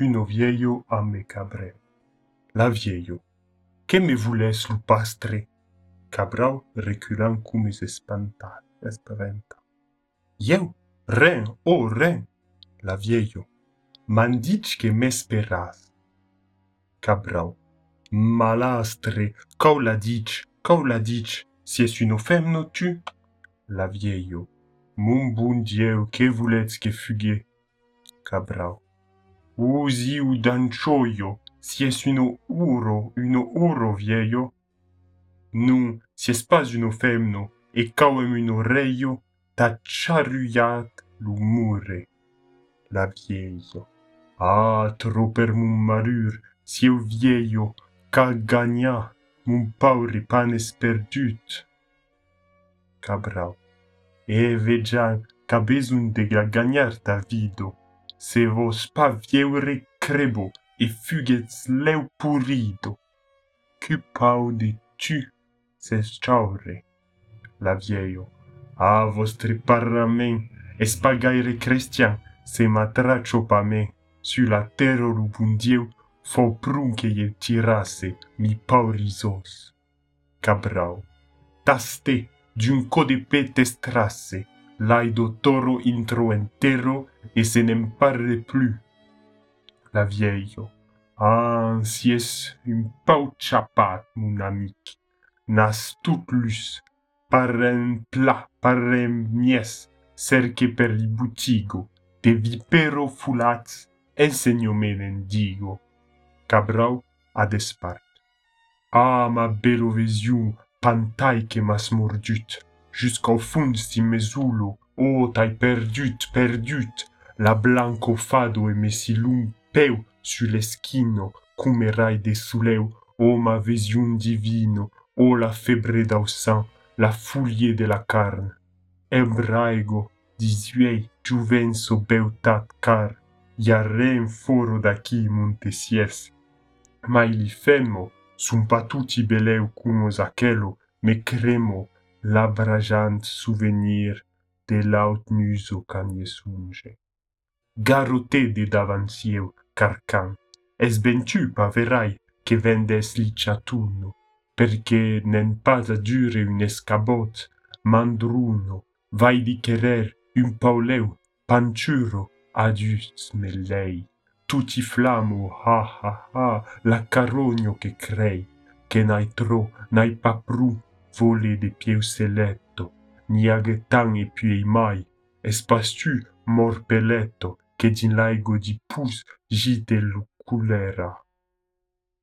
uno vieillo a me cabreo. La vieillo. Que me voulez lu pastre? Cabral reculant cum es espanta, espaventa. Ieu, ren, oh ren, la vieillo. M'han dit que m'esperas. Cabral. Malastre, cau la dit, cau la dit, si es une femme tu? La vieillo. Mon bon Dieu, que voulez que fugue? Cabral. usi u dancioio, si es uno uro, uno uro vieio. Non, si es pas uno femno, e cauem uno reio, ta chariat lumure. La vieio. Ah, tro per mun marur, si eu vieio, ca gagna, mun paure panes perdut. Cabral. E vegian, ca besun de gagnar ta vido, se vos pa vieure crebo, e fuguets leu purido. Que pau de tu, ses chaure. La vieillo. Ah, vostre parlament, es pa gaire cristian, se matracho pa me, su la terra lu bon Dieu, fo prun que je tirasse mi paurizos. Cabral. Taste, d'un co de petes trasse, l'aido toro intro entero et se n'en parle plus. La vieille. Ah, si es un pau chapat, mon amic. Nas tout lus. Par un plat, par un mies, cerque per li boutigo. De vipero foulats, enseño me l'endigo. Cabrau a despart. Ah, ma belo vesiu, pantai que m'as mordut. Jusqu'au fond si mesulo, oh, t'ai perdut, perdut, la blanco fado e me si lung peu sur l'eschino, come rai de suleu, oh, ma vision divino, oh, la febre dau sang, la folie de la carne. Embraigo, disuei, juvenso beutat car, iarem foro daqui montesies. Ma ili femmo, sunt pa tutti beleu cum os aquelo, me cremo, labrajant souvenir de laut can je sunge. Garote de davantieu, carcan, es ben tu pa verai che vendes liciatuno, perché nen pas a dure un escabot, mandruno, vai di querer un pauleu, panciuro, adius me lei. Tutti flamo, ha ha ha, la carogno che crei, che n'hai tro, n'hai pas volée de pieu seletto, niagetan e piei mai, espastu morpeletto, che din laigo di pus gite luculera.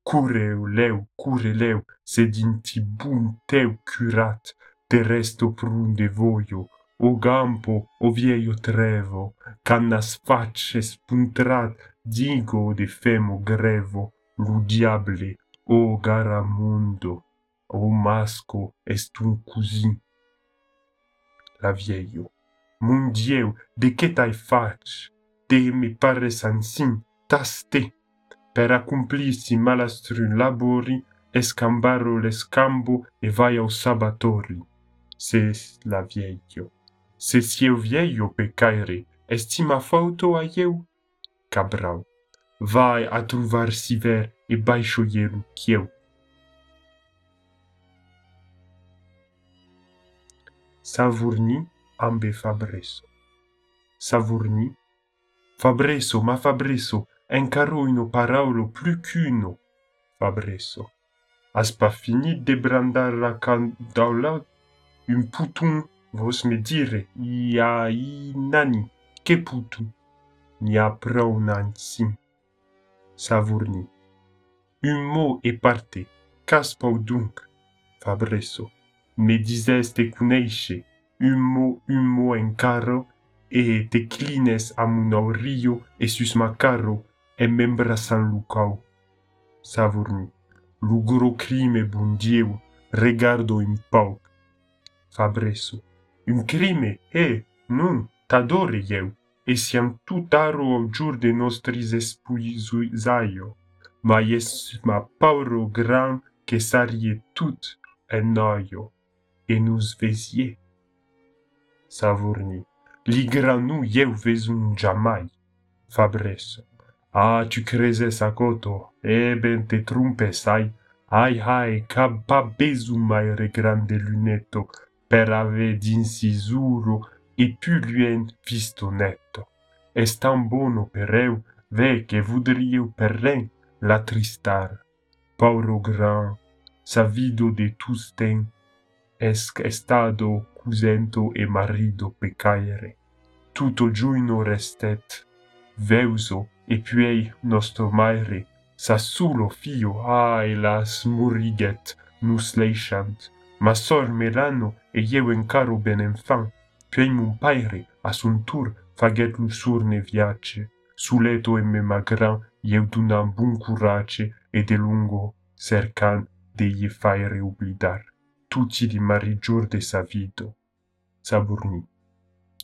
Cureu leu, cure leu, se din ti bun teu curat, te resto prunde voio, o gampo, o vieio trevo, cannas facce spuntrat, digo de femo grevo, lu diable, o gara mundo. o masco est un cousin. La vieio. Mon dieu, de que t'ai fach? Te me pare sansin, taste. Per accomplir si malastru labori, escambaro l'escambo e vai au sabatori. Ses la vieio. Se si eu vieio pecaire, estima fauto a eu? Cabrau. Vai a trovar si ver e baixo ieru, quieu. Savourni ambe Fabresso. Savourni. Fabresso, ma Fabresso, encaro une paraulo plus qu'uno. Fabresso. Has pas fini de brandar la candaula? Un pouton, vos me dire, ia i nani, que pouton? Ni a prou nansim. Savourni. Un mot est parte, caspau donc, Fabresso. Me dises te cuneixe, un mot, un mot encaro, e te clines a mun aurio e sus macaro, e membra san lucau. Savourni. Lugro crime, bon Dieu, regardo in pauc. Fabresso. Un crime, eh, non, t'adore eu, e siam tout aro au jour de nostris espuisaio, ma es ma pauro gran que sarie tout en noio, e nous vesie. Savourni. Li granu eu vezun jamais. Fabresso. Ah, tu crezes a coto, e ben te trumpes, ai, ai, ai, ca pa bezu mai re grande lunetto, per ave d'incisuro e più luen visto netto. Es tan bono per eu, ve che voudriu per ren la tristar. Pauro gran, savido de tusten, esc estado cusento e marido pecaere. Tutto giuino restet, veuso e puei nostro maire, sa sulo fio aelas muriget nus leishant, ma sor melano e ieuen caro paire, a son asuntur faget lusurne viace, suleto e me magran iedunam bun curace e de lungo cercan de ie faire oblidar. Tutti di marigior de sa vido. Saburni.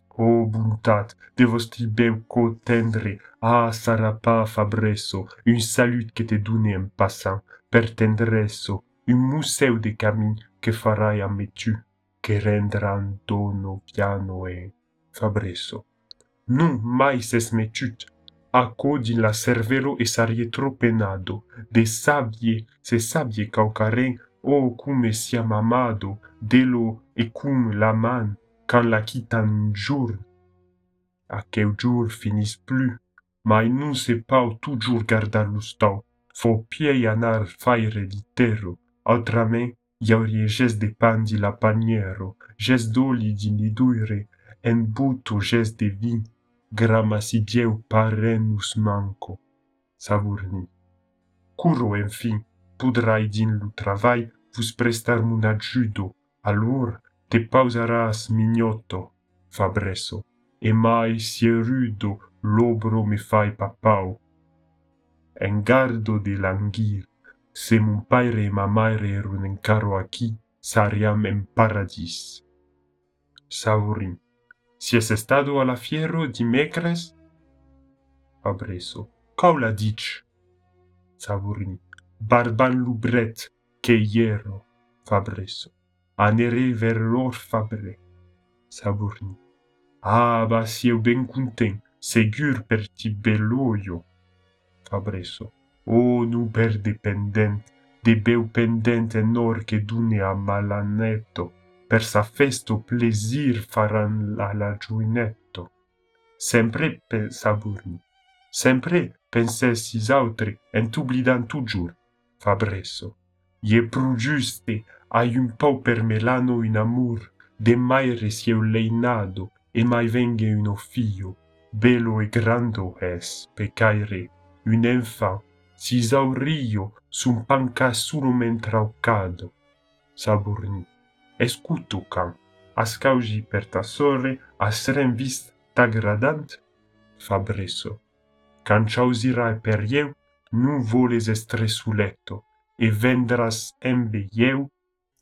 O buntat, de vostri beu co tendre, ah, sarà pas fabresso, un salut que te dune en passant, per tendresso, un museu de camin que farai a metu, que rendran dono piano e fabresso. Non mai ses metut, Acco din la cervelo e sarie tro penado, de sabie, se sabie caucaren, oh come siam amado de lo e cum la man quand la quittan jour. Aquel jour finis plus mai non se pau toujours gardar lo stau. Fo piei anar faire l'itero altrament y aurie gest de pan di la paniero gest d'oli di niduire en buto gest de vin grama si dieu parenus manco. Savurni. Curo en fin poudras din lo travail vous prestar mun adjudo, alors te pausaras mignoto, fabreso, e mai si rudo l'obro me fai papau. En gardo de languir, se mon paire e ma maere erun en caro aqui, sariam en paradis. Saurin, si es estado la fiero di mecres? Fabreso, caula dic. Saurin, barbalubret che iero fabreso anere verlor fabre saburni. Abas eu ben content segur per ti belloio fabreso. O nuber dependent de beu pendent enor che dune a malanetto per sa festo plesir faran la giuinetto. Sempre saburni sempre penses is autri en t'oblidan tu giur. Fabresso. Je prugiuste hai un pauper melano in amor, de mai resie resieu leinado, e mai venge uno fio, belo e grando es, pecaire, un enfant, si saurio sum pancassurum entraucado. Saburni, escutu cam, ascaugi per tassore, as rem vis t'agradant? Fabresso, canciausirae per ieu nu voles estre suletto, e vendras embe ieu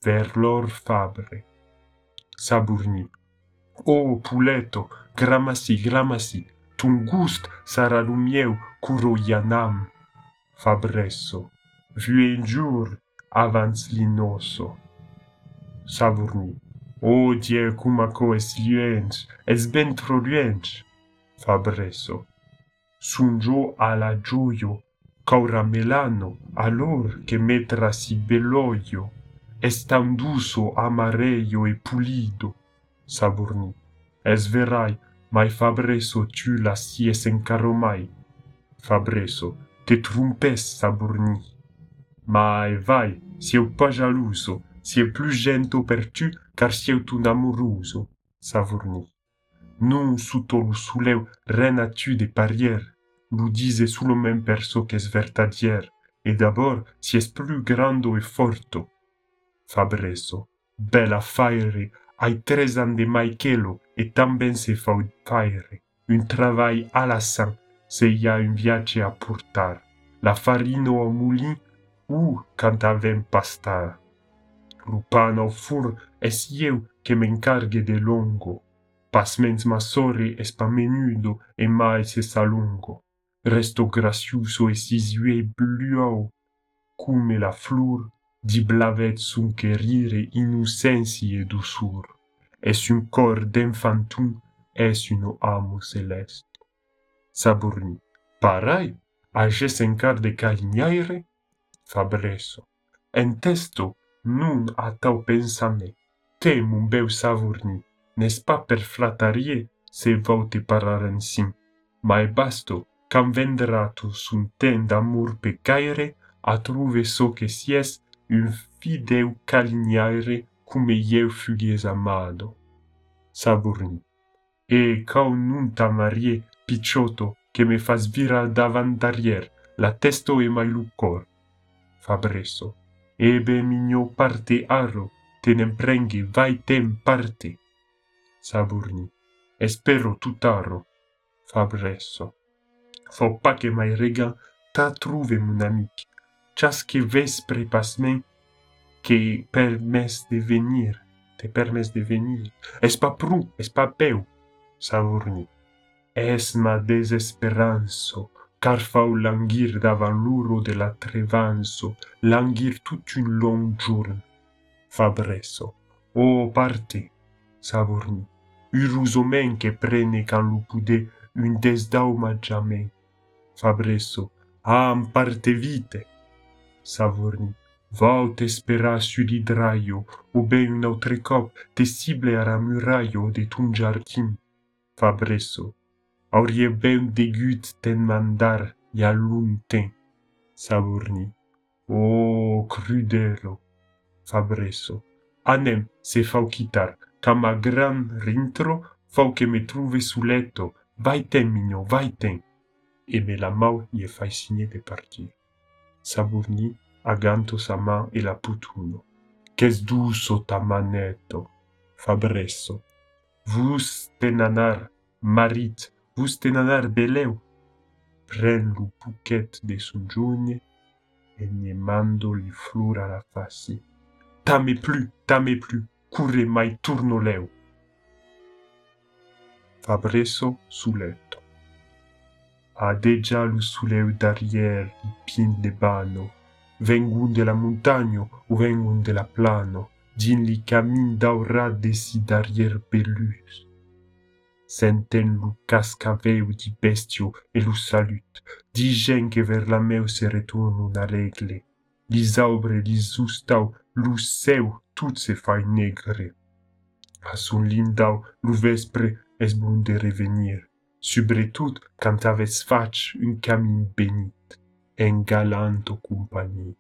ver lor fabre. Saburni. O puleto, gramasi, gramasi, tungust saralumieu curo ianam. Fabresso, vue in giur avans linoso. Saburni. O die cumaco es luens, es bentro luens. Fabresso. Sunjo alla gioio qu'aura melano alor que metra si beloio es tan duso amareio e pulido saborni es verai mai fabreso tu la si es encaro mai. Fabreso te trompes saborni mai e vai sieu pa jaluso sieu plus gento per tu car sieu tu namoruso saborni non sutolo suleu renatu de parier Budise solo men perso que es vertadier, e d'abord si es plus grando e forto. Fabreso, bella faire, hai tres ans de Michaelo, e tamben se fa faire, un travail à la san, se y a un viace a portar, la farino au moulin, ou quand avem pastar. Rupan au fur es eu que m'encargue de longo, pasmens ma sore es pa menudo e mai se salungo resto gracioso e sisue bluau, come la flor di blavet suncherire innocensi e dusur. Es un cor d'enfantum, es un amo celeste. Saburni, parai, ages encar de calignaire? Fabreso. En testo nun a tau pensame, te mon beu Savourny, n'est-ce pas per flattarier se vote pararen sim, ma basto, cam vendrato sunt'enda mur pe caere, atruve so che sies un fideu calignare come ieu fugies amado. Saburni. E cau nunta Marie picciotto che me fa sviral davant'arrier la testo e mai lucor. Fabreso. Ebe migno parte arro, te ne prenghi vai tem parte. Saburni. Espero tutt'arro. Fabreso. fò pas que mai rega t'a trouvé mon amic. Chas que vespre pasmen que permès de venir, te permès de venir. Es pas prou, es pas peu, savourni. Es ma desesperanço, car fau languir davant l'uro de la trevanço, languir tout un long jorn. Fabresso, o oh, parte, savourni. Urusomen que prene quand lo pude un desdau majament. Fabreso. Am parte vite. Savourny. Vaut espera su l'idraio, o ben un autre cop te cible a muraio de ton jardin. Fabreso. Aurie ben degut ten mandar ia lunten. Savourny. Oh, crudelo. Fabreso. Anem se fau quitar, ca ma gran rintro fau que me trouve su letto. Vai ten, mignon, vai ten. E me la mau ie fai signe de partir. Savourny aganto sa man e la putuno. Qu'es duso ta manetto. Fabreso. Vus tenanar, marit, vus tenanar beleu. Pren lu puquet de son giugne e ne mando li flur a la faci. Tame plu, tame plu, curre mai turno leu. Fabreso su letto. A deja lu suleu d'arrière i pin de bano, vengun de la montagno ou vengun de la plano, din li camin d'aura desi d'arrière pelus. Senten lu cascaveu di bestio e lu salut, di gen che ver la meu se retornun a regle. Li saubre, li zustau, lu seu, tut se fai negre. A sun lindau, lu vespre, es bun de revenir. subretut quand avez fach un camin benit en galanto compagnie.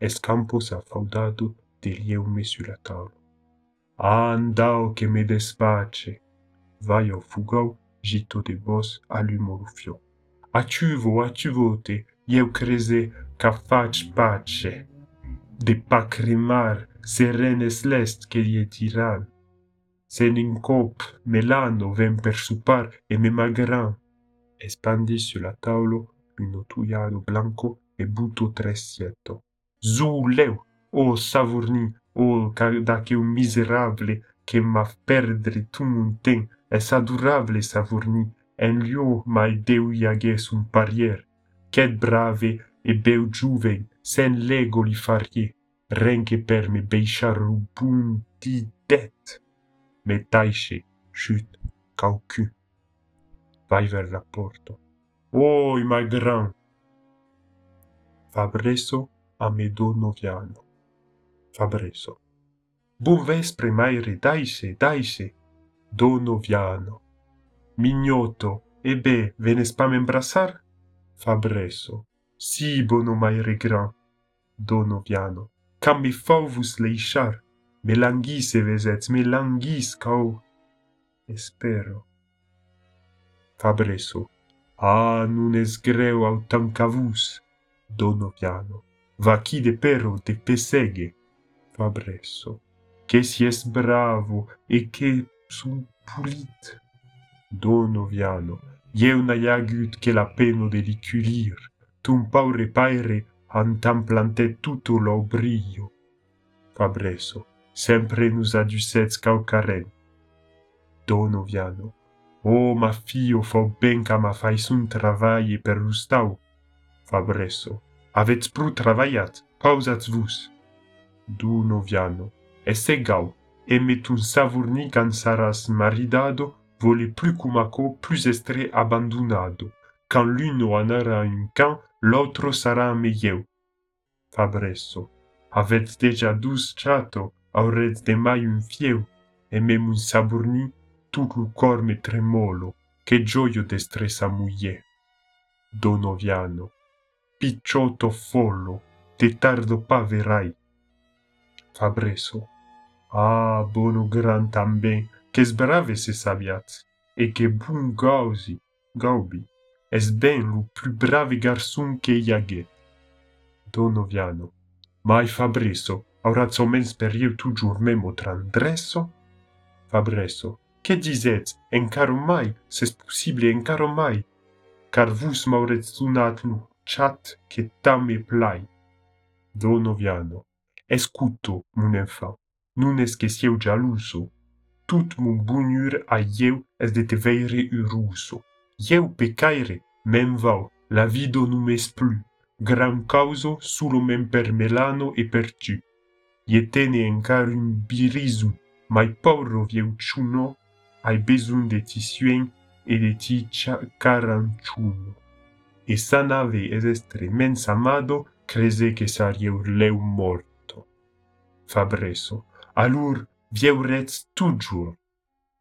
Escampos a faudado de lieume sur la table. Andao que me despache. Vaio fugau, gito de vos allumo lo fio. Achuvo, achuvo te, ieu crese ca fach pace. De pacremar serenes lest que die tirant. Sen incop, Melano ven per supar e me magran. Espandi sur la taulo un otuiado blanco e buto tresietto. Zu leu, o Savourny, o da che un miserable che m'a perdre tu mon ten, es adorable Savourny, en lieu mai deu iages un parier, quet brave e beu juven, sen lego li farie, renche per me beichar un punti det. Me taiche, chute, caucu. Vai vers la porta. Oh, ma grand! Fabreso a me Donoviano. Fabreso. Bun vespre, maire, daice, daice. Donoviano. Mignoto, e be, venes pa m'embrassar? Fabreso. Si, bono maire grand. Donoviano. Cam mi fauvus leichar. με λαγγίσευες έτσι, με λαγγίσκαω. Espero. Fabreso. Ah, nun es greu autam cavus. Dono piano. va Vacide perro te pesege. Fabreso. Che si es bravo e che sun pulit. Dono viano. Ieuna iagut che la peno deliculir. Tum paure paere antam plantet tutto l'obrio. Fabreso. Sempre nous aducets caucaren. Donoviano. Oh, ma fio, fo ben ca ma fai sun travaille per lustau. Fabreso. Avets pru travaillat, pausats vus. Donoviano. Es egau, e met un Savourny can saras maridado, vole plus cumaco plus estre abandonado. quand l'une en aura un camp, l'autre sera un meilleur. Fabresso, avets déjà douze chato, aurètz demai un fiu e mem un saborni tout lo corme tremolo que gioio d'estre sa muè. Dono viano, picciotto follo, te tardo pa verai. Fabreso, ah, bono gran tambien, che sbrave se sabiaz, e che bun gausi, gaubi, es ben lo più brave garçon che iaghe. Dono viano, mai Fabreso, Orazio mens periu tu giurmemo trandresso? Fabresso, che dizet, en caro mai, se possibile en caro mai, car vus mauretunat nu, chat che tame plai. Donoviano, escuto, mun enfant, nun es che sieu gialuso, tut mun bunur a ieu es de te veire uruso. Ieu pecaire, mem vau, la vido num es plus, gran causo sulo men per melano e per tu yetenenkarumbirisum mai pauro vieuchuno ai bezum de tisuen e de ti caranchuno. E sanave es estremens amado crese che sarie urleu morto. Fabreso, alur vieurez tugiur,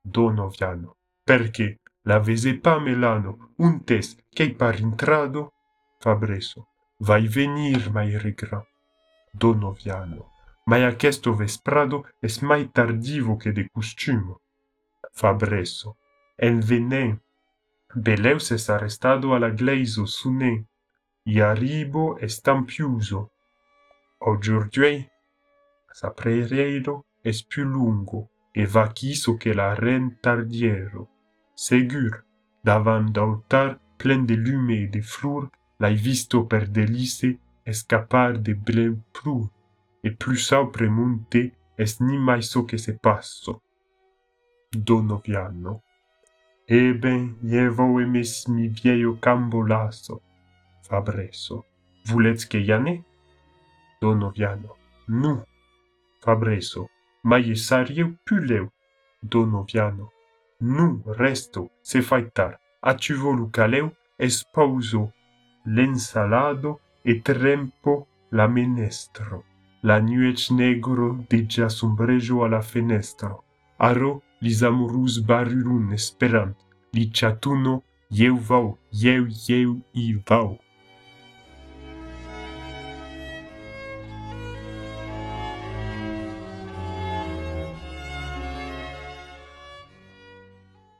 donoviano, perche la vese pa pamelano untes che par intrado, Fabreso, vai venir mai regra, donoviano. ma aquesto vesprado es mai tardivo que de costumo. Fabreso. En venè. Beleus es arrestado a la gleiso sunè. I arribo estampiuso. Aujourd'hui, sa preireiro es più lungo e va quiso que la ren tardiero. Segur, davant d'altar plen de lume e de flur, l'hai visto per delice escapar de bleu prur. e più sempre monte es nimai so che se passo. Dono piano. Eben, eh jevo mes mi vieio cambolasso. Fabreso. Vulez che iane? Dono piano. Nu. Fabreso. Ma je sario puleu. Dono piano. Nu resto se fai tar. Acivolu caleu es l'ensalado e trempo la menestro. la nuèch negro deja sombrejo a la fenestra. Aro lis amorus barurun esperant, li chatuno, yeu vau, yeu, yeu, i vau.